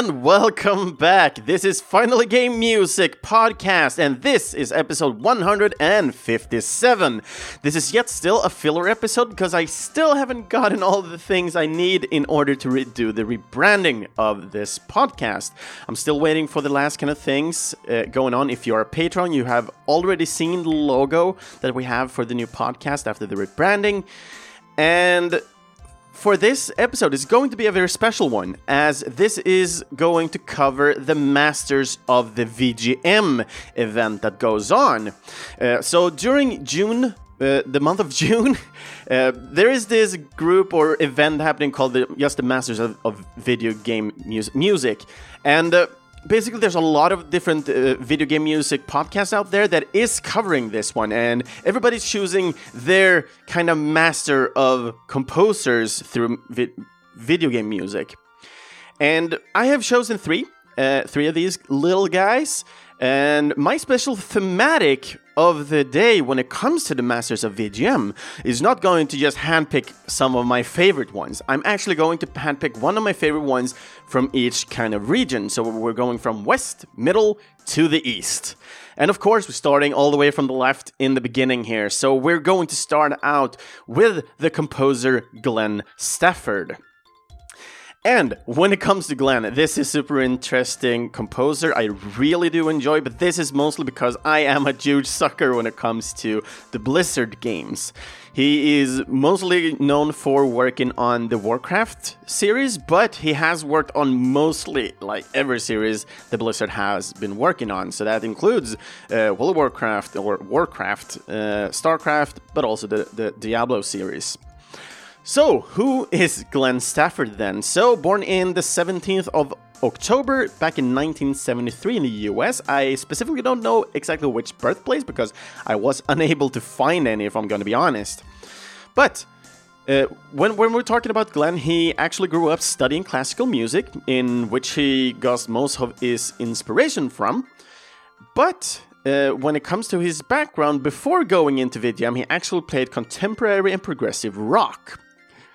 and welcome back. This is Finally Game Music Podcast, and this is episode 157. This is yet still a filler episode because I still haven't gotten all the things I need in order to redo the rebranding of this podcast. I'm still waiting for the last kind of things uh, going on. If you're a patron, you have already seen the logo that we have for the new podcast after the rebranding. And for this episode is going to be a very special one, as this is going to cover the Masters of the VGM event that goes on. Uh, so during June, uh, the month of June, uh, there is this group or event happening called the, just the Masters of, of Video Game mus- Music, and uh, basically there's a lot of different uh, video game music podcasts out there that is covering this one and everybody's choosing their kind of master of composers through vi- video game music. And i have chosen three uh, three of these little guys and my special thematic of the day when it comes to the Masters of VGM is not going to just handpick some of my favorite ones. I'm actually going to handpick one of my favorite ones from each kind of region. So we're going from west, middle to the east. And of course, we're starting all the way from the left in the beginning here. So we're going to start out with the composer Glenn Stafford. And when it comes to Glenn, this is super interesting composer. I really do enjoy, but this is mostly because I am a huge sucker when it comes to the Blizzard games. He is mostly known for working on the Warcraft series, but he has worked on mostly like every series the Blizzard has been working on. So that includes uh, World of Warcraft or Warcraft, uh, StarCraft, but also the, the Diablo series. So, who is Glenn Stafford then? So, born in the 17th of October back in 1973 in the US. I specifically don't know exactly which birthplace because I was unable to find any, if I'm going to be honest. But uh, when, when we're talking about Glenn, he actually grew up studying classical music, in which he got most of his inspiration from. But uh, when it comes to his background, before going into VGM, he actually played contemporary and progressive rock.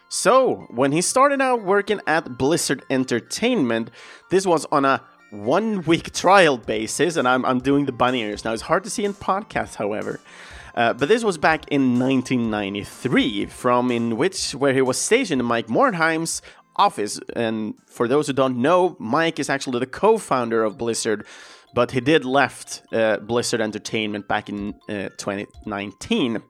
So, when he started out working at Blizzard Entertainment, this was on a one week trial basis, and I'm, I'm doing the bunny ears now. It's hard to see in podcasts, however. Uh, but this was back in 1993, from in which where he was stationed in Mike Morhaim's office. And for those who don't know, Mike is actually the co-founder of Blizzard, but he did left uh, Blizzard Entertainment back in uh, 2019.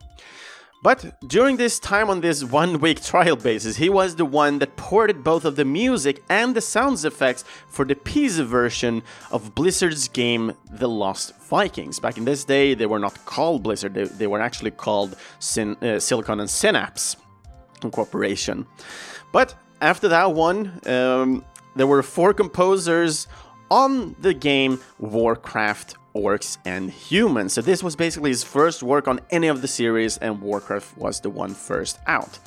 But during this time on this one week trial basis, he was the one that ported both of the music and the sounds effects for the PC version of Blizzard's game The Lost Vikings. Back in this day, they were not called Blizzard, they, they were actually called uh, Silicon and Synapse Corporation. But after that one, um, there were four composers on the game Warcraft orcs and humans. So this was basically his first work on any of the series, and Warcraft was the one first out.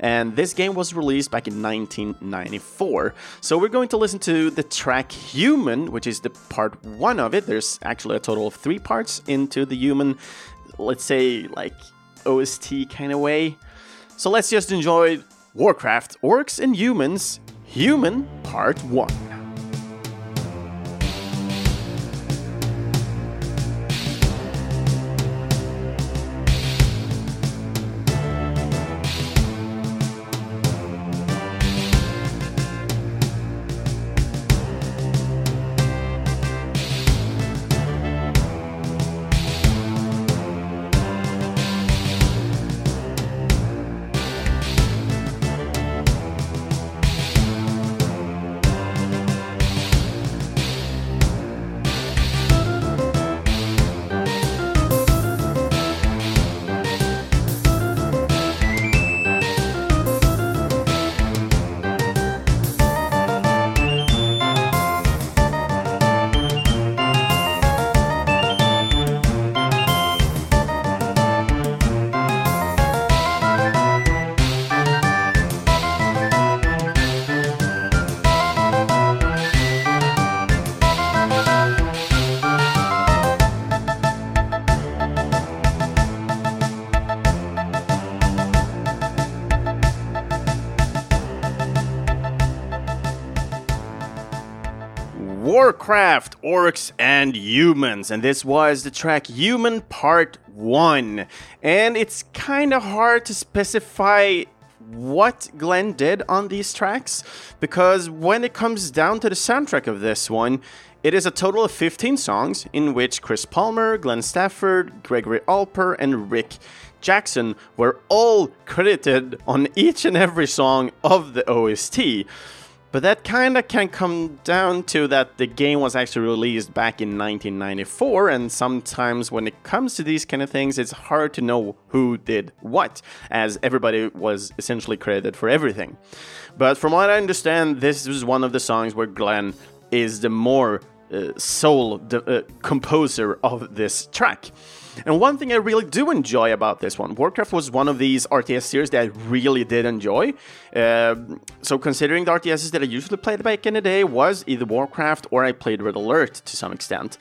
And this game was released back in 1994. So we're going to listen to the track Human, which is the part one of it. There's actually a total of three parts into the Human, let's say, like OST kind of way. So let's just enjoy Warcraft, Orcs and Humans, Human Part 1. Warcraft, Orcs, and Humans, and this was the track Human Part 1. And it's kind of hard to specify what Glenn did on these tracks because when it comes down to the soundtrack of this one, it is a total of 15 songs in which Chris Palmer, Glenn Stafford, Gregory Alper, and Rick Jackson were all credited on each and every song of the OST. But that kinda can come down to that the game was actually released back in 1994, and sometimes when it comes to these kind of things, it's hard to know who did what, as everybody was essentially credited for everything. But from what I understand, this is one of the songs where Glenn is the more uh, sole uh, composer of this track. And one thing I really do enjoy about this one, Warcraft was one of these RTS series that I really did enjoy. Uh, so considering the RTSs that I usually played back in the day was either Warcraft or I played Red Alert to some extent.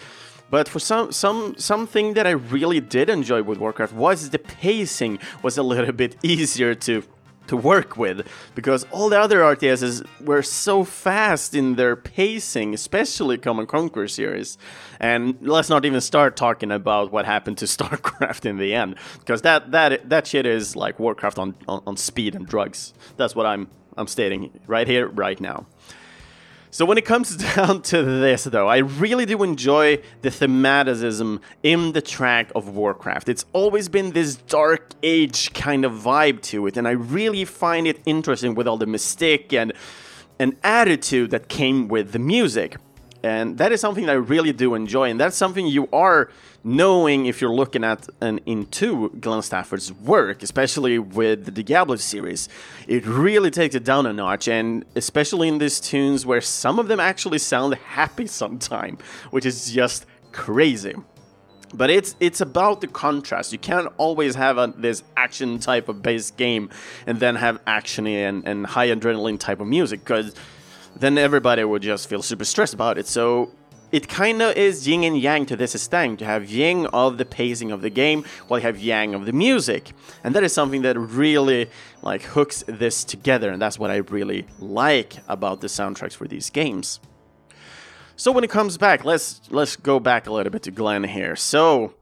But for some some something that I really did enjoy with Warcraft was the pacing was a little bit easier to to work with because all the other RTSs were so fast in their pacing, especially Command Conquer series. And let's not even start talking about what happened to StarCraft in the end, because that that that shit is like Warcraft on, on, on speed and drugs. That's what I'm I'm stating right here, right now. So when it comes down to this, though, I really do enjoy the thematicism in the track of Warcraft. It's always been this dark age kind of vibe to it, and I really find it interesting with all the mystique and an attitude that came with the music. And that is something that I really do enjoy, and that's something you are knowing if you're looking at and into Glenn Stafford's work, especially with the Diablo series. It really takes it down a notch, and especially in these tunes where some of them actually sound happy sometime, which is just crazy. But it's it's about the contrast. You can't always have a, this action type of base game and then have actiony and, and high adrenaline type of music because then everybody would just feel super stressed about it. So it kind of is yin and yang to this thing to have yin of the pacing of the game while you have yang of the music. And that is something that really like hooks this together and that's what i really like about the soundtracks for these games. So when it comes back let's let's go back a little bit to glenn here. So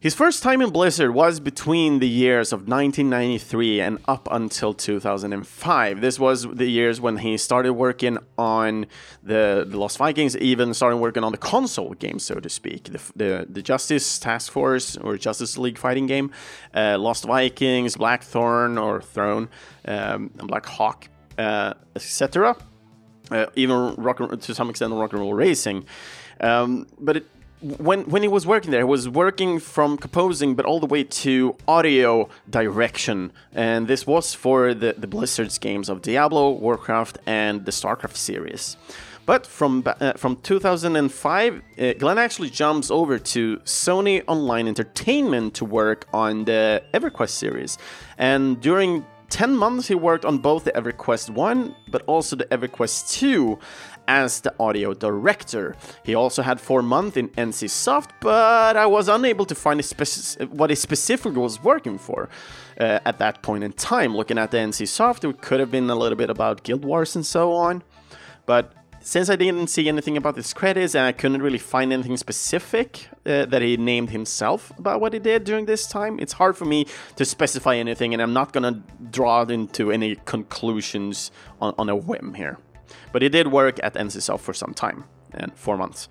his first time in Blizzard was between the years of 1993 and up until 2005. This was the years when he started working on the, the Lost Vikings, even started working on the console game, so to speak, the, the, the Justice Task Force or Justice League fighting game, uh, Lost Vikings, Blackthorn or Throne, um, Black Hawk, uh, etc. Uh, even rock, to some extent, rock and roll racing. Um, but it, when when he was working there, he was working from composing, but all the way to audio direction, and this was for the the Blizzard's games of Diablo, Warcraft, and the Starcraft series. But from uh, from 2005, uh, Glenn actually jumps over to Sony Online Entertainment to work on the EverQuest series, and during 10 months he worked on both the EverQuest 1 but also the EverQuest 2 as the audio director. He also had four months in NCSoft, but I was unable to find what he specifically was working for uh, at that point in time. Looking at the NCSoft, it could have been a little bit about Guild Wars and so on, but since I didn't see anything about his credits and I couldn't really find anything specific uh, that he named himself about what he did during this time, it's hard for me to specify anything, and I'm not gonna draw into any conclusions on, on a whim here. But he did work at NCSoft for some time, and four months.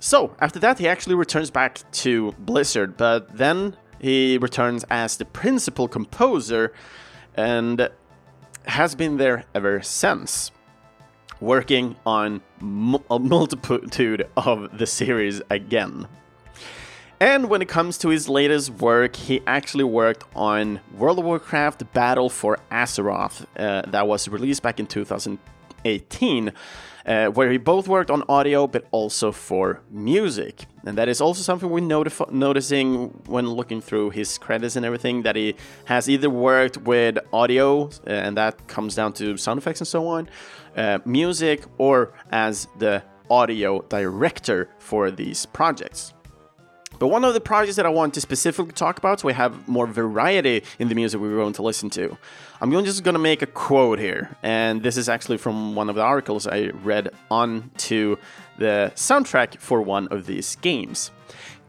So after that, he actually returns back to Blizzard, but then he returns as the principal composer and has been there ever since, working on a multitude of the series again. And when it comes to his latest work, he actually worked on World of Warcraft Battle for Azeroth, uh, that was released back in 2000. 18, uh, where he both worked on audio but also for music. And that is also something we're notif- noticing when looking through his credits and everything that he has either worked with audio, uh, and that comes down to sound effects and so on, uh, music, or as the audio director for these projects. But one of the projects that I want to specifically talk about, so we have more variety in the music we're going to listen to, I'm just going to make a quote here, and this is actually from one of the articles I read on to the soundtrack for one of these games.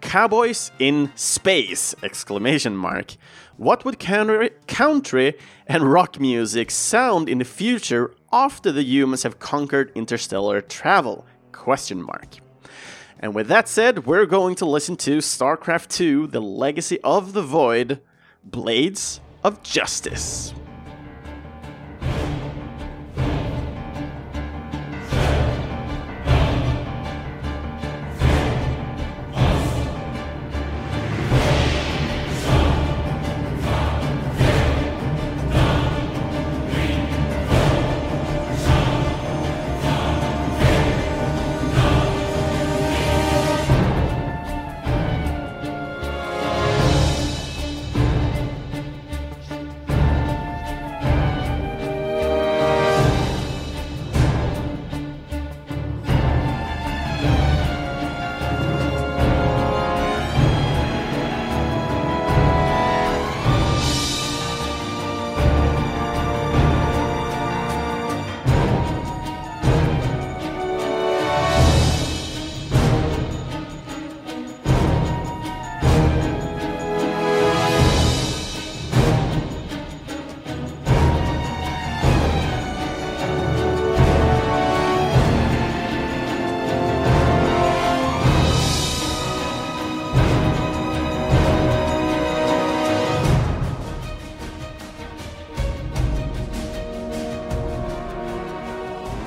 Cowboys in space! Exclamation mark. What would country, country and rock music sound in the future after the humans have conquered interstellar travel? Question mark. And with that said, we're going to listen to StarCraft 2 The Legacy of the Void Blades of Justice.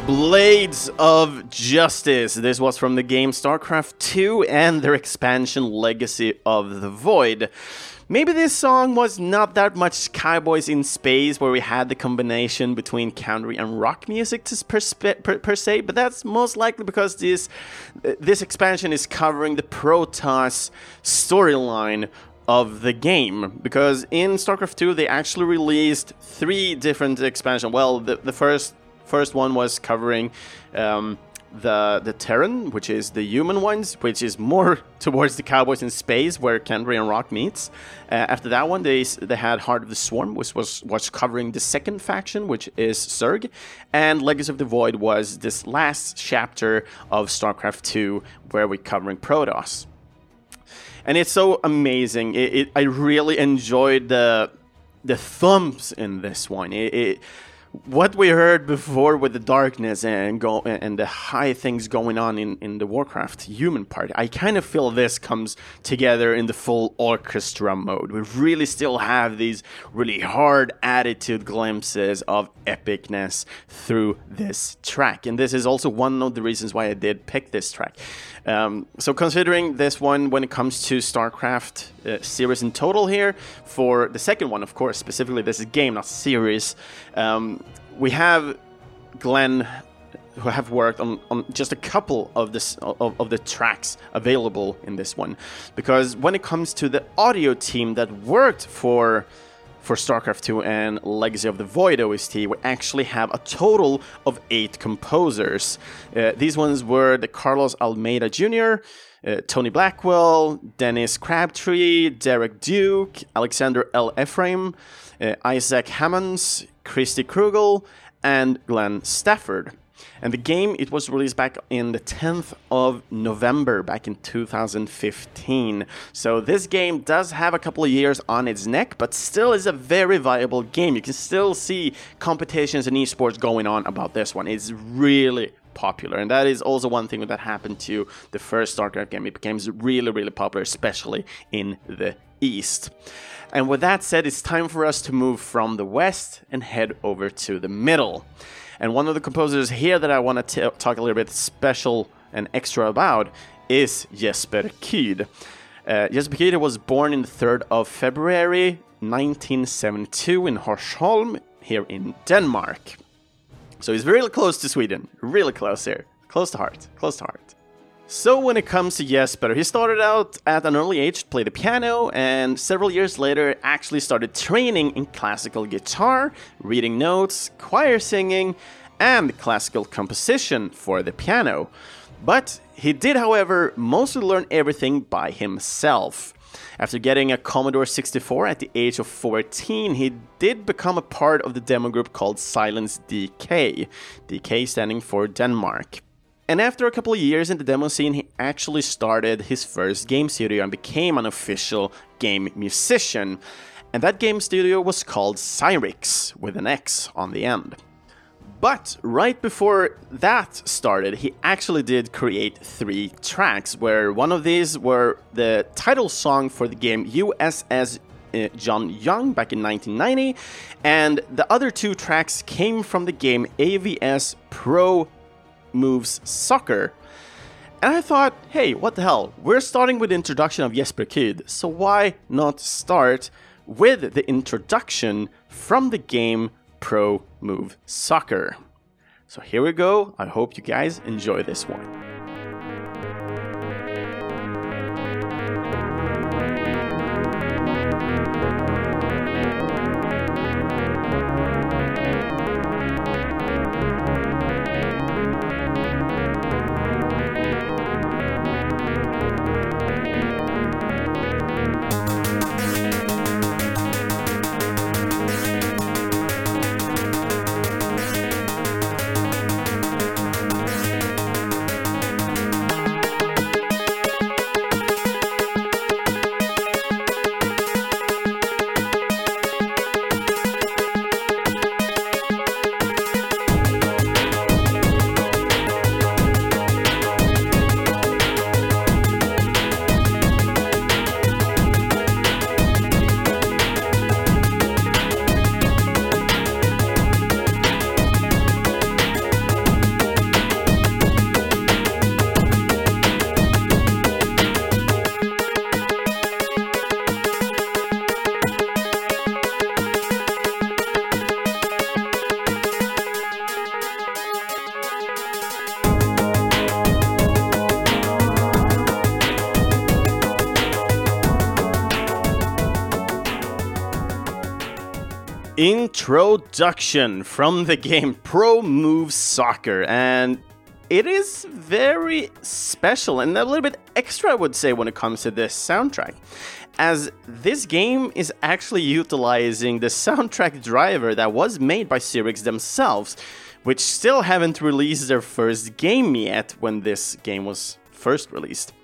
Blades of Justice. This was from the game StarCraft 2 and their expansion Legacy of the Void. Maybe this song was not that much Cowboys in Space, where we had the combination between country and rock music to per, per, per, se, but that's most likely because this this expansion is covering the Protoss storyline of the game because in StarCraft 2 they actually released three different expansions. Well, the, the first First one was covering um, the the Terran, which is the human ones, which is more towards the Cowboys in space, where Country and Rock meets. Uh, after that one, they they had Heart of the Swarm, which was was covering the second faction, which is Zerg, and Legacy of the Void was this last chapter of StarCraft 2, where we're covering Protoss. And it's so amazing. It, it, I really enjoyed the the thumbs in this one. It what we heard before with the darkness and go and the high things going on in, in the Warcraft human part, I kind of feel this comes together in the full orchestra mode. We really still have these really hard attitude glimpses of epicness through this track, and this is also one of the reasons why I did pick this track. Um, so considering this one when it comes to StarCraft uh, series in total here, for the second one, of course, specifically this is game, not series. Um, we have Glenn who have worked on, on just a couple of this of, of, the tracks available in this one because when it comes to the audio team that worked for for StarCraft 2 and Legacy of the Void OST, we actually have a total of eight composers. Uh, these ones were the Carlos Almeida Jr., uh, Tony Blackwell, Dennis Crabtree, Derek Duke, Alexander L. Ephraim, uh, Isaac Hammonds, Christy Krugel, and Glenn Stafford. And the game it was released back in the 10th of November back in 2015. So this game does have a couple of years on its neck, but still is a very viable game. You can still see competitions and esports going on about this one. It's really popular. And that is also one thing that happened to the first StarCraft game. It became really, really popular, especially in the East. And with that said, it's time for us to move from the West and head over to the middle. And one of the composers here that I want to talk a little bit special and extra about is Jesper Kyd. Uh, Jesper Kyd was born in the 3rd of February 1972 in Horsholm here in Denmark. So he's really close to Sweden, really close here, close to heart, close to heart. So when it comes to Jesper, he started out at an early age to play the piano and several years later actually started training in classical guitar, reading notes, choir singing, and classical composition for the piano. But he did, however, mostly learn everything by himself. After getting a Commodore 64 at the age of 14, he did become a part of the demo group called Silents DK, DK standing for Denmark. And after a couple of years in the demo scene, he actually started his first game studio and became an official game musician. And that game studio was called Zyrinx, with an X on the end. But right before that started, he actually did create three tracks, where one of these were the title song for the game USS uh, John Young back in 1990, and the other two tracks came from the game AVS Pro Moves Soccer. And I thought, hey, what the hell? We're starting with the introduction of Jesper Kyd, so why not start with the introduction from the game Pro Move Soccer. So here we go. I hope you guys enjoy this one. Introduction from the game Pro Move Soccer, and it is very special and a little bit extra, I would say, when it comes to this soundtrack. As this game is actually utilizing the soundtrack driver that was made by Zyrinx themselves, which still haven't released their first game yet when this game was first released.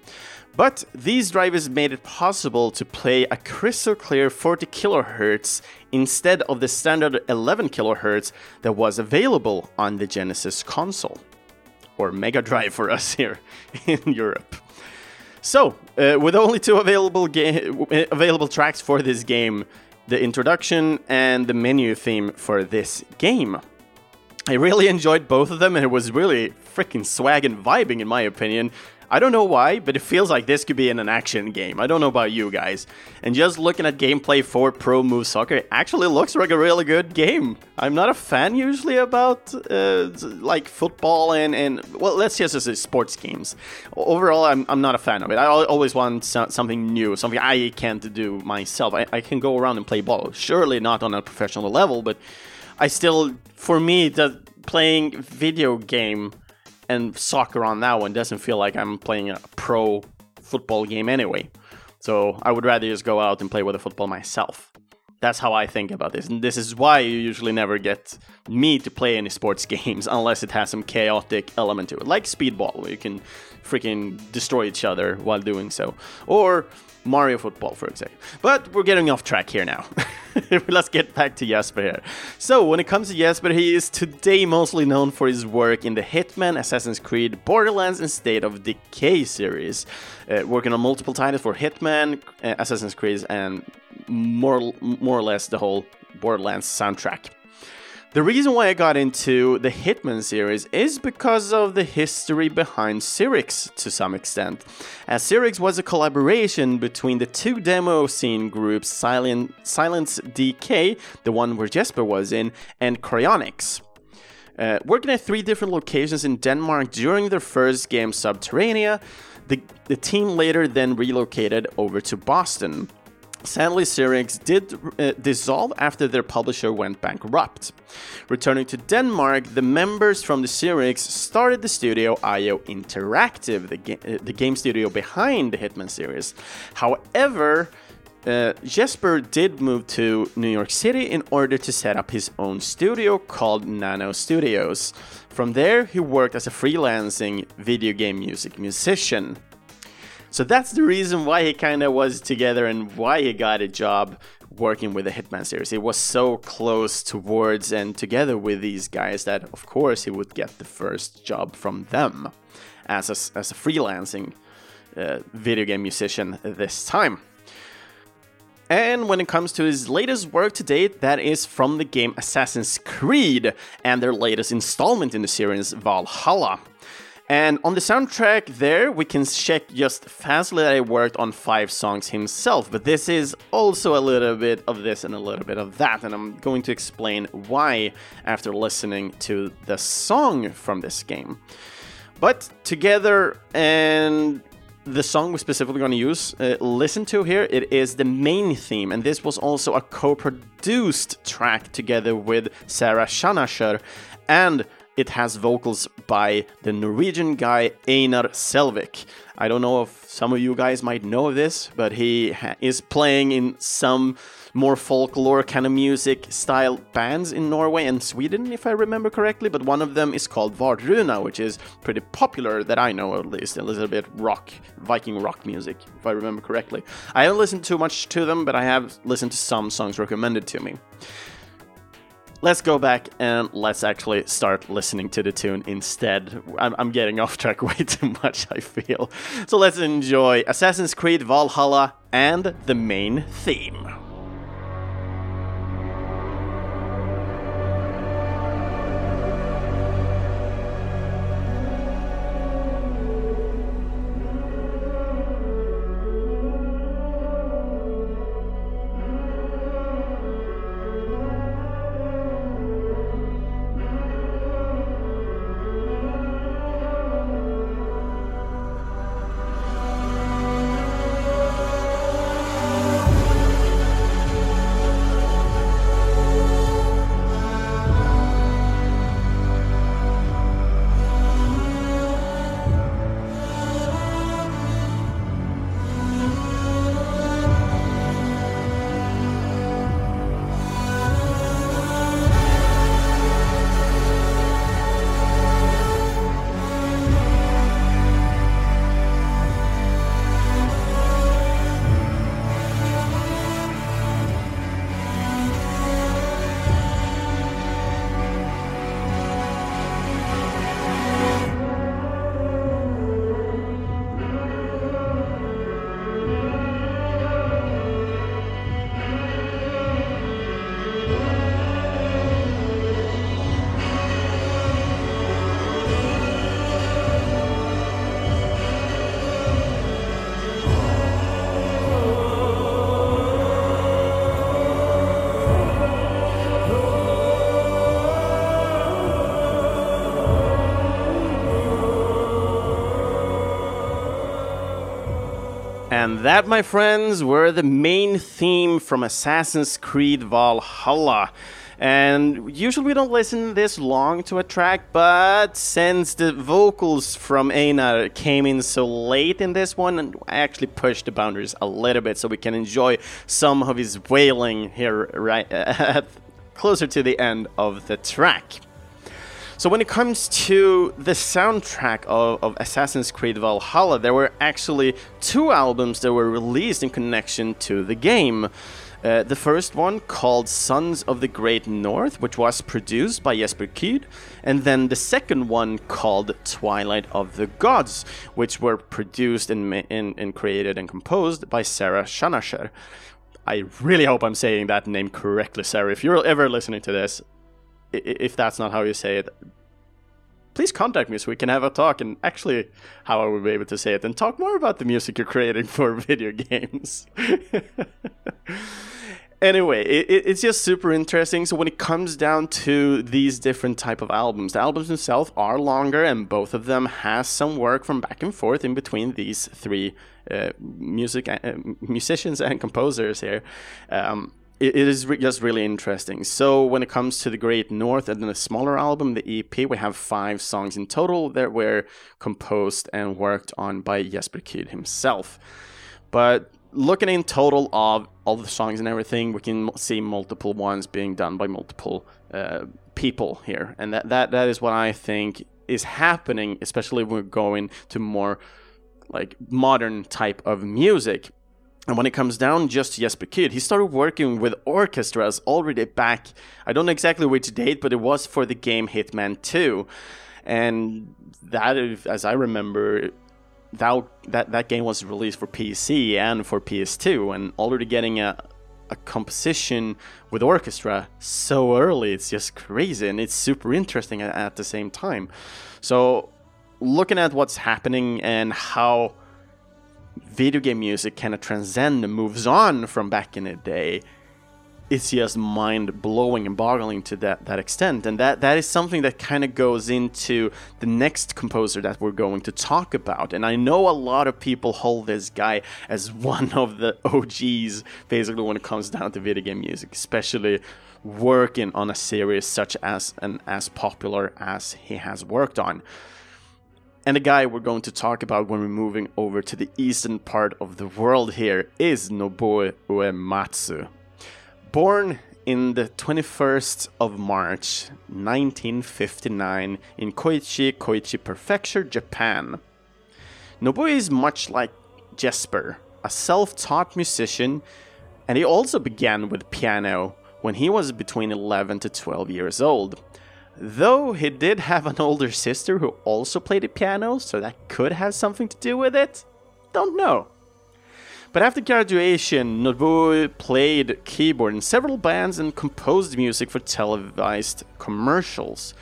But these drivers made it possible to play a crystal clear 40 kHz instead of the standard 11 kHz that was available on the Genesis console, or Mega Drive for us here in Europe. So, uh, with only two available ga- available tracks for this game, the introduction and the menu theme for this game. I really enjoyed both of them, and it was really freaking swag and vibing, in my opinion. I don't know why, but it feels like this could be in an action game. I don't know about you guys. And just looking at gameplay for Pro Move Soccer, it actually looks like a really good game. I'm not a fan usually about uh, like football and, and well, let's just say sports games. Overall, I'm, I'm not a fan of it. I always want something new, something I can't do myself. I, I can go around and play ball. Surely not on a professional level, but I still, for me, the playing video game and soccer on that one doesn't feel like I'm playing a pro football game anyway. So I would rather just go out and play with a football myself. That's how I think about this. And this is why you usually never get me to play any sports games unless it has some chaotic element to it. Like Speedball, where you can freaking destroy each other while doing so. Or Mario Football, for example. But we're getting off track here now. Let's get back to Jesper here. So, when it comes to Jesper, he is today mostly known for his work in the Hitman, Assassin's Creed, Borderlands, and State of Decay series, uh, working on multiple titles for Hitman, uh, Assassin's Creed, and more, more or less the whole Borderlands soundtrack. The reason why I got into the Hitman series is because of the history behind Zyrinx to some extent, as Zyrinx was a collaboration between the two demo scene groups Silent, Silents DK, the one where Jesper was in, and Crionics. Uh, working at three different locations in Denmark during their first game Sub-Terrania, the, the team later then relocated over to Boston. Sadly, Zyrinx did uh, dissolve after their publisher went bankrupt. Returning to Denmark, the members from the Zyrinx started the studio IO Interactive, the, ga- uh, the game studio behind the Hitman series. However, uh, Jesper did move to New York City in order to set up his own studio called Nano Studios. From there, he worked as a freelancing video game music musician. So that's the reason why he kind of was together and why he got a job working with the Hitman series. He was so close towards and together with these guys that, of course, he would get the first job from them as a, as a freelancing uh, video game musician this time. And when it comes to his latest work to date, that is from the game Assassin's Creed and their latest installment in the series, Valhalla. And on the soundtrack there, we can check just fastly that he worked on five songs himself, but this is also a little bit of this and a little bit of that, and I'm going to explain why after listening to the song from this game. But together, and the song we're specifically going to use, uh, listen to here, it is the main theme, and this was also a co produced track together with Sarah Schachner and it has vocals by the Norwegian guy Einar Selvik. I don't know if some of you guys might know this, but he is playing in some more folklore kind of music style bands in Norway and Sweden, if I remember correctly. But one of them is called Wardruna, which is pretty popular that I know at least, a little bit rock, Viking rock music, if I remember correctly. I haven't listened too much to them, but I have listened to some songs recommended to me let's go back and let's actually start listening to the tune instead. I'm, I'm, getting off track way too much, I feel. So let's enjoy Assassin's Creed Valhalla and the main theme. And that, my friends, were the main theme from Assassin's Creed Valhalla. And usually we don't listen this long to a track, but since the vocals from Einar came in so late in this one, I actually pushed the boundaries a little bit so we can enjoy some of his wailing here right closer to the end of the track. So when it comes to the soundtrack of, of, Assassin's Creed Valhalla, there were actually two albums that were released in connection to the game. Uh, the first one called Sons of the Great North, which was produced by Jesper Kyd, and then the second one called Twilight of the Gods, which were produced and, and, and created and composed by Sarah Schachner. I really hope I'm saying that name correctly, Sarah. If you're ever listening to this, if that's not how you say it, please contact me so we can have a talk and actually how I would be able to say it and talk more about the music you're creating for video games. anyway, it, it's just super interesting. So when it comes down to these different type of albums, the albums themselves are longer, and both of them has some work from back and forth in between these three uh, music uh, musicians and composers here. Um, it, it is re- just really interesting. So when it comes to the Great North and then a smaller album, the EP, we have five songs in total that were composed and worked on by Jesper Kyd himself. But looking in total of all the songs and everything, we can see multiple ones being done by multiple uh, people here, and that, that that is what I think is happening, especially when we're going to more like modern type of music. And when it comes down just to Jesper Kyd, he started working with orchestras already back, I don't know exactly which date, but it was for the game Hitman 2. And that, as I remember, that, that, that game was released for PC and for PS2, and already getting a, a composition with orchestra so early, it's just crazy, and it's super interesting at, at the same time. So, looking at what's happening and how video game music kind of transcend and moves on from back in the day it's just mind blowing and boggling to that, that extent. And that, that is something that kind of goes into the next composer that we're going to talk about. And I know a lot of people hold this guy as one of the OGs, basically, when it comes down to video game music, especially working on a series such as and as popular as he has worked on. And the guy we're going to talk about when we're moving over to the eastern part of the world here is Nobuo Uematsu. Born in the 21st of March 1959 in Koichi, Koichi Prefecture, Japan. Nobuo is much like Jesper, a self taught musician, and he also began with piano when he was between 11 to 12 years old. Though he did have an older sister who also played the piano, so that could have something to do with it. Don't know. But after graduation, Nobuo played keyboard in several bands and composed music for televised commercials.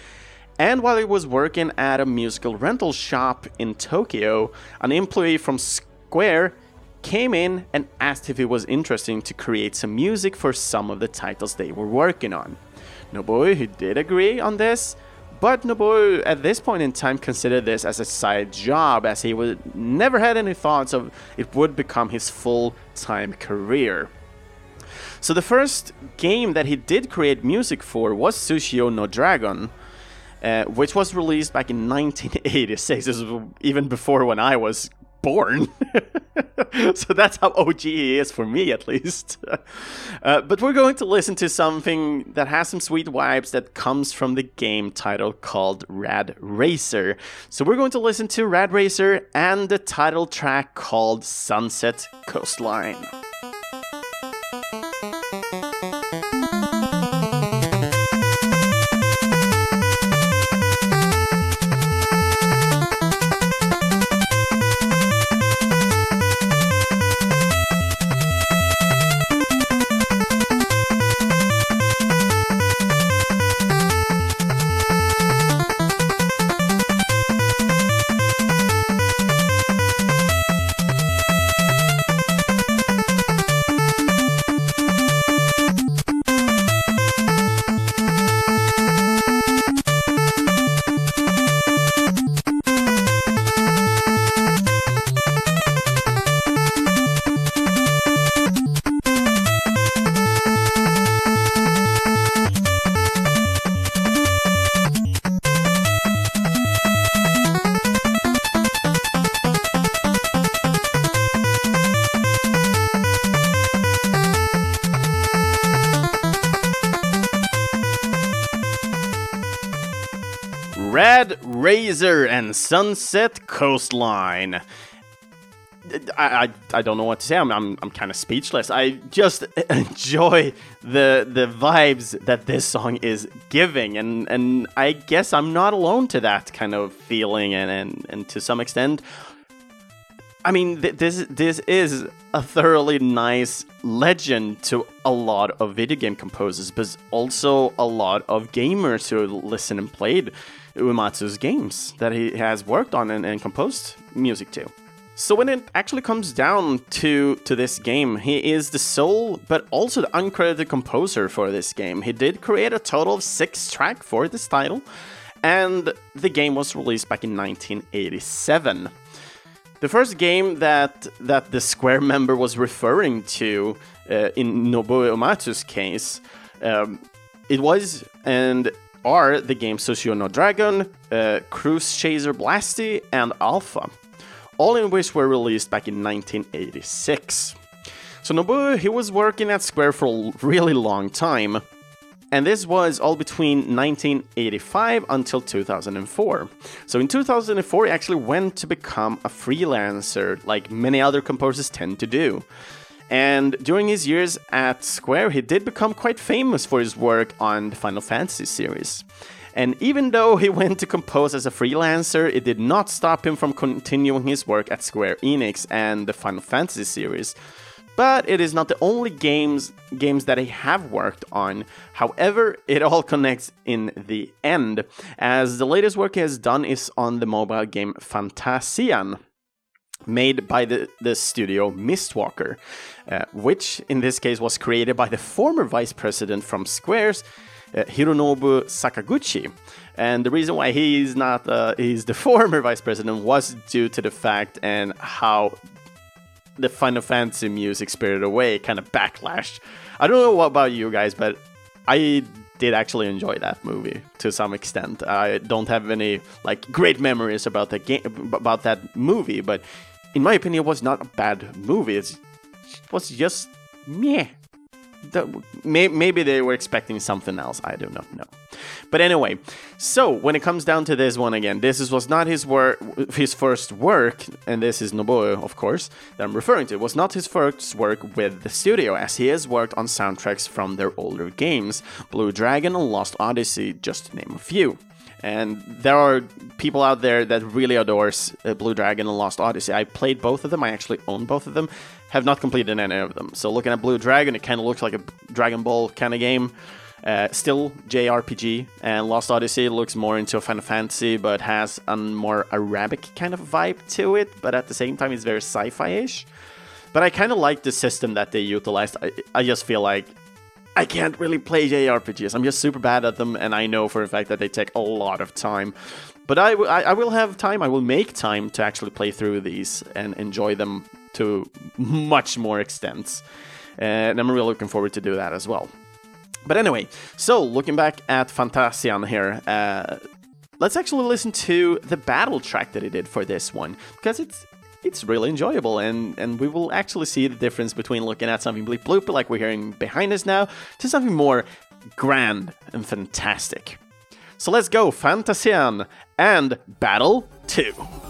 And while he was working at a musical rental shop in Tokyo, an employee from Square came in and asked if it was interesting to create some music for some of the titles they were working on. Nobuo, who did agree on this, but Nobuo at this point in time considered this as a side job as he would never had any thoughts of it would become his full-time career. So the first game that he did create music for was Tsushio no Dragon, uh, which was released back in 1986, this was even before when I was born. so that's how OG he is for me, at least. Uh, but we're going to listen to something that has some sweet vibes that comes from the game title called Rad Racer. So we're going to listen to Rad Racer and the title track called Sunset Coastline. And Sunset Coastline. I, I, I don't know what to say. I'm, I'm, I'm kind of speechless. I just enjoy the the vibes that this song is giving, and and I guess I'm not alone to that kind of feeling, and and, and to some extent, I mean th- this this is a thoroughly nice legend to a lot of video game composers, but also a lot of gamers who listen and played Uematsu's games that he has worked on and, and composed music to. So when it actually comes down to to this game, he is the sole but also the uncredited composer for this game. He did create a total of 6 track for this title and the game was released back in 1987. The first game that that the Square member was referring to uh, in Nobuo Uematsu's case, um, it was and are the games Suishō no Dragon, uh, Cruise Chaser Blassty, and Alpha all in which were released back in 1986. So Nobuo, he was working at Square for a really long time, and this was all between 1985 until 2004. So in 2004, he actually went to become a freelancer, like many other composers tend to do. And during his years at Square, he did become quite famous for his work on the Final Fantasy series. And even though he went to compose as a freelancer, it did not stop him from continuing his work at Square Enix and the Final Fantasy series. But it is not the only games games that he have worked on. However, it all connects in the end, as the latest work he has done is on the mobile game Fantasian, made by the, the studio Mistwalker, uh, which in this case was created by the former vice president from Square's uh, Hironobu Sakaguchi. And the reason why he's not uh, he's the former vice president was due to the fact and how the Final Fantasy music Spirited Away kind of backlashed. I don't know what about you guys, but I did actually enjoy that movie to some extent. I don't have any like great memories about that game about that movie, but in my opinion, was not a bad movie. It was just meh the, may, maybe they were expecting something else. I do not know. But anyway, so when it comes down to this one again, this is, was not his work, his first work, and this is Nobuo, of course, that I'm referring to. It was not his first work with the studio, as he has worked on soundtracks from their older games, Blue Dragon and Lost Odyssey, just to name a few. And there are people out there that really adores uh, Blue Dragon and Lost Odyssey. I played both of them. I actually own both of them. Have not completed any of them. So looking at Blue Dragon, it kind of looks like a Dragon Ball kind of game. Uh, still JRPG, and Lost Odyssey looks more into a Final Fantasy, but has a more Arabic kind of vibe to it. But at the same time, it's very sci-fi-ish. But I kind of like the system that they utilized. I, I just feel like I can't really play JRPGs. I'm just super bad at them, and I know for a fact that they take a lot of time. But I, I, I will have time, I will make time to actually play through these and enjoy them to much more extent. And I'm really looking forward to do that as well. But anyway, so looking back at Fantasian here, uh, let's actually listen to the battle track that he did for this one because it's it's really enjoyable and and we will actually see the difference between looking at something bleep bloop like we're hearing behind us now to something more grand and fantastic. So let's go Fantasian and Battle 2.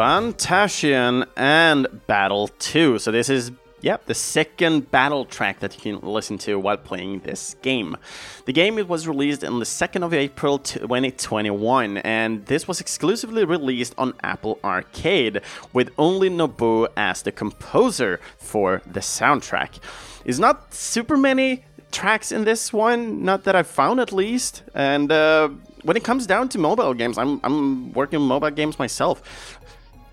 Fantasian and Battle 2. So this is Yep, the second battle track that you can listen to while playing this game. The game it was released on the 2nd of April 2021 and this was exclusively released on Apple Arcade with only Nobu as the composer for the soundtrack. It's not super many tracks in this one, not that I've found at least, and uh, when it comes down to mobile games, I'm, I'm working on mobile games myself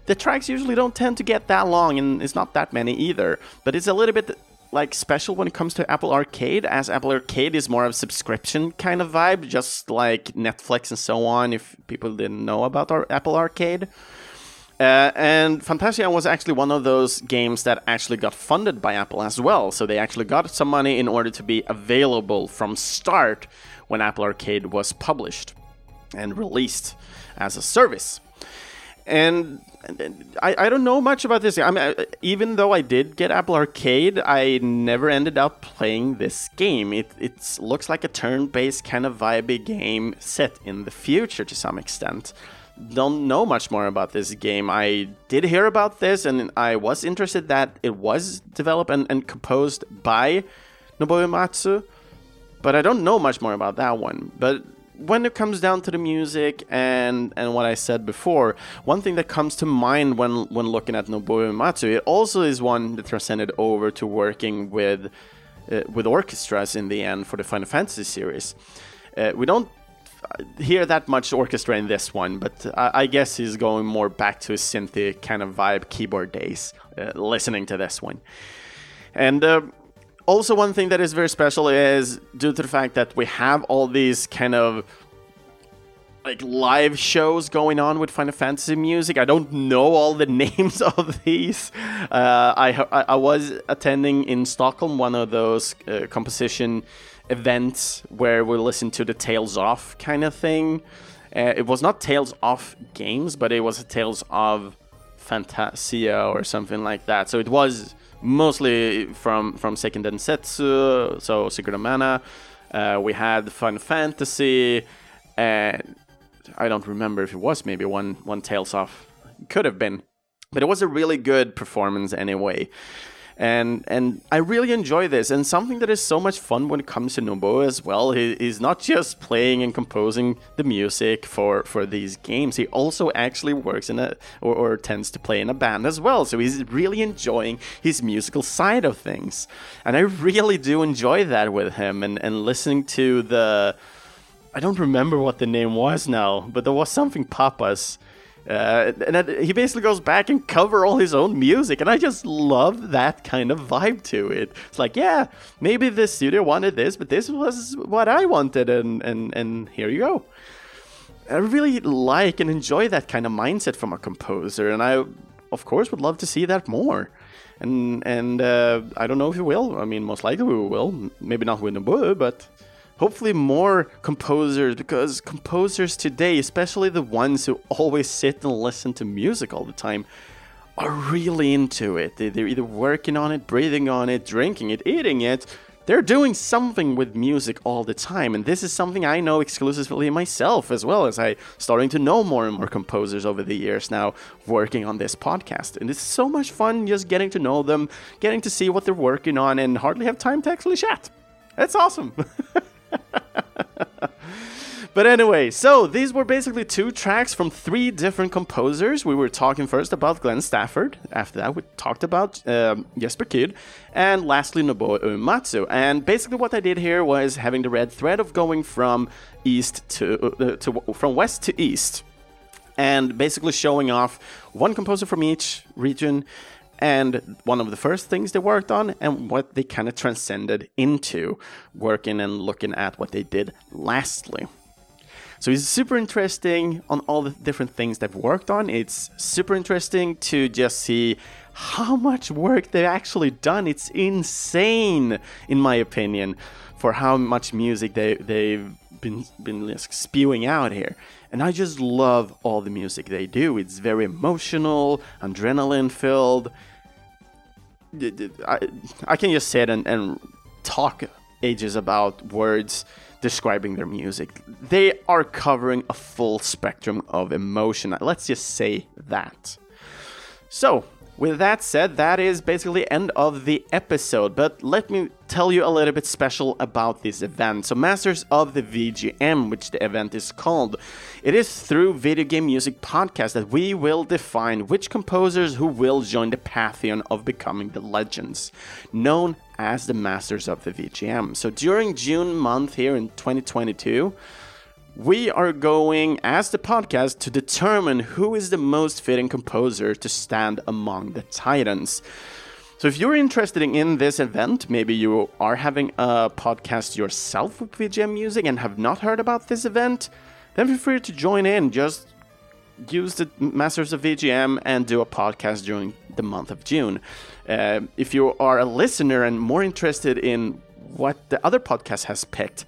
the tracks usually don't tend to get that long, and it's not that many either. But it's a little bit like special when it comes to Apple Arcade, as Apple Arcade is more of a subscription kind of vibe, just like Netflix and so on. If people didn't know about our Apple Arcade. Uh, and Fantasian was actually one of those games that actually got funded by Apple as well. So they actually got some money in order to be available from start when Apple Arcade was published and released as a service. And I, I don't know much about this. I mean, even though I did get Apple Arcade, I never ended up playing this game. It looks like a turn-based kind of vibey game set in the future to some extent don't know much more about this game. I did hear about this and I was interested that it was developed and, and composed by Nobuo Uematsu, but I don't know much more about that one. But when it comes down to the music and and what I said before, one thing that comes to mind when when looking at Nobuo Uematsu, it also is one that transcended over to working with uh, with orchestras in the end for the Final Fantasy series. Uh, we don't hear that much orchestra in this one, but I, I guess he's going more back to his synthy kind of vibe keyboard days, uh, listening to this one. And uh, also, one thing that is very special is due to the fact that we have all these kind of like live shows going on with Final Fantasy music. I don't know all the names of these. Uh, I, I was attending in Stockholm one of those uh, composition events where we listen to the Tales of kind of thing. Uh, it was not Tales of games, but it was Tales of Phantasia or something like that. So it was mostly from from Seiken Densetsu, so Secret of Mana. Uh, we had Final Fantasy, and I don't remember if it was maybe one one Tales of. Could have been, but it was a really good performance anyway and and I really enjoy this. And something that is so much fun when it comes to Nobuo as well, he, not just playing and composing the music for for these games. He also actually works in a or, or tends to play in a band as well. So he's really enjoying his musical side of things, and I really do enjoy that with him. And and listening to the I don't remember what the name was now, but there was something Papas uh, and he basically goes back and cover all his own music, and I just love that kind of vibe to it. It's like, yeah, maybe the studio wanted this, but this was what I wanted, and and and here you go. I really like and enjoy that kind of mindset from a composer, and I, of course, would love to see that more. And and uh, I don't know if we will. I mean, most likely we will. Maybe not with Nobuo, but hopefully more composers because composers today, especially the ones who always sit and listen to music all the time, are really into it. They're either working on it, breathing on it, drinking it, eating it. They're doing something with music all the time, and this is something I know exclusively myself as well as I starting to know more and more composers over the years now working on this podcast. And it's so much fun just getting to know them, getting to see what they're working on, and hardly have time to actually chat. That's awesome. But anyway, so these were basically two tracks from three different composers. We were talking first about Glenn Stafford. After that, we talked about um, Jesper Kyd. And lastly, Nobuo Uematsu. And basically, what I did here was having the red thread of going from east to, uh, to from west to east, and basically showing off one composer from each region and one of the first things they worked on and what they kind of transcended into working and looking at what they did lastly. So it's super interesting on all the different things they've worked on. It's super interesting to just see how much work they've actually done. It's insane, in my opinion, for how much music they, they've been, been spewing out here. And I just love all the music they do. It's very emotional, adrenaline filled. I, I can just sit and, and talk ages about words describing their music. They are covering a full spectrum of emotion. Let's just say that. So, with that said, that is basically end of the episode, but let me tell you a little bit special about this event. So Masters of the VGM, which the event is called, it is through Video Game Music Podcast that we will define which composers who will join the pantheon of becoming the legends, known as the Masters of the VGM. So during June month here in 2022, we are going, as the podcast, to determine who is the most fitting composer to stand among the Titans. So if you're interested in this event, maybe you are having a podcast yourself with VGM music and have not heard about this event, then feel free to join in. Just use the Masters of VGM and do a podcast during the month of June. Uh, if you are a listener and more interested in what the other podcast has picked,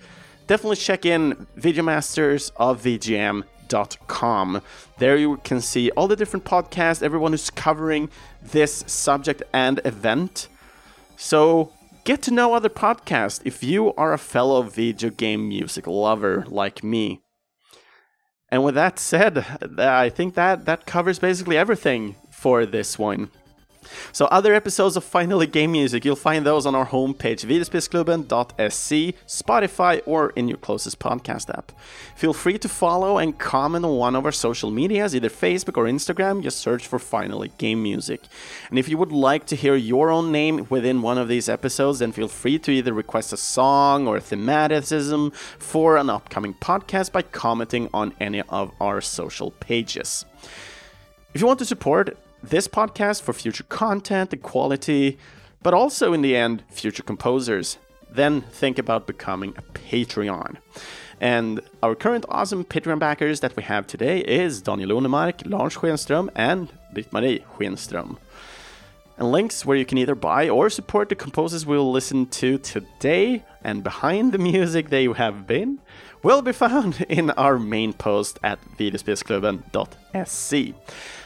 definitely check in Videomasters of VGM com. There you can see all the different podcasts, everyone who's covering this subject and event. So get to know other podcasts if you are a fellow video game music lover like me. And with that said, I think that that covers basically everything for this one. So other episodes of Finally Game Music, you'll find those on our homepage, videospelsklubben.se, Spotify, or in your closest podcast app. Feel free to follow and comment on one of our social medias, either Facebook or Instagram, just search for Finally Game Music. And if you would like to hear your own name within one of these episodes, then feel free to either request a song or a thematicism for an upcoming podcast by commenting on any of our social pages. If you want to support this podcast for future content and quality, but also in the end, future composers. Then think about becoming a Patreon. And our current awesome Patreon backers that we have today is Daniel Onemark, Lars Schenström, and Britt-Marie Schenström. And links where you can either buy or support the composers we'll listen to today and behind the music they have been will be found in our main post at videospelsklubben.se.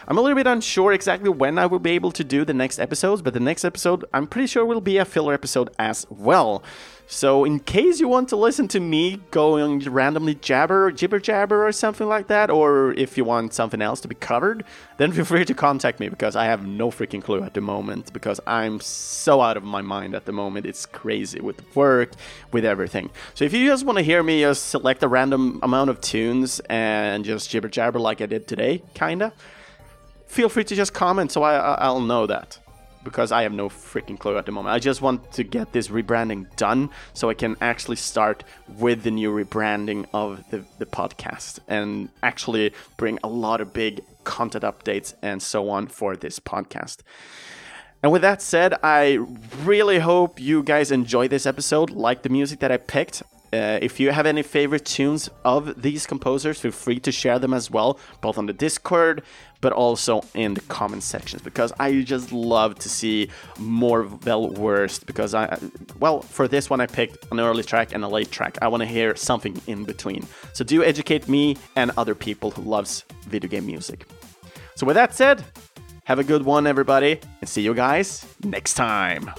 I'm a little bit unsure exactly when I will be able to do the next episodes, but the next episode I'm pretty sure will be a filler episode as well. So, in case you want to listen to me going randomly jabber, jibber jabber, or something like that, or if you want something else to be covered, then feel free to contact me because I have no freaking clue at the moment because I'm so out of my mind at the moment. It's crazy with work, with everything. So, if you just want to hear me just select a random amount of tunes and just jibber jabber like I did today, kinda, feel free to just comment so I, I'll know that because I have no freaking clue at the moment. I just want to get this rebranding done so I can actually start with the new rebranding of the, the podcast and actually bring a lot of big content updates and so on for this podcast. And with that said, I really hope you guys enjoy this episode, like the music that I picked. Uh, if you have any favorite tunes of these composers, feel free to share them as well, both on the Discord, but also in the comment sections, because I just love to see more well worst. Because I, well, for this one, I picked an early track and a late track. I want to hear something in between. So do educate me and other people who loves video game music. So with that said, have a good one, everybody, and see you guys next time.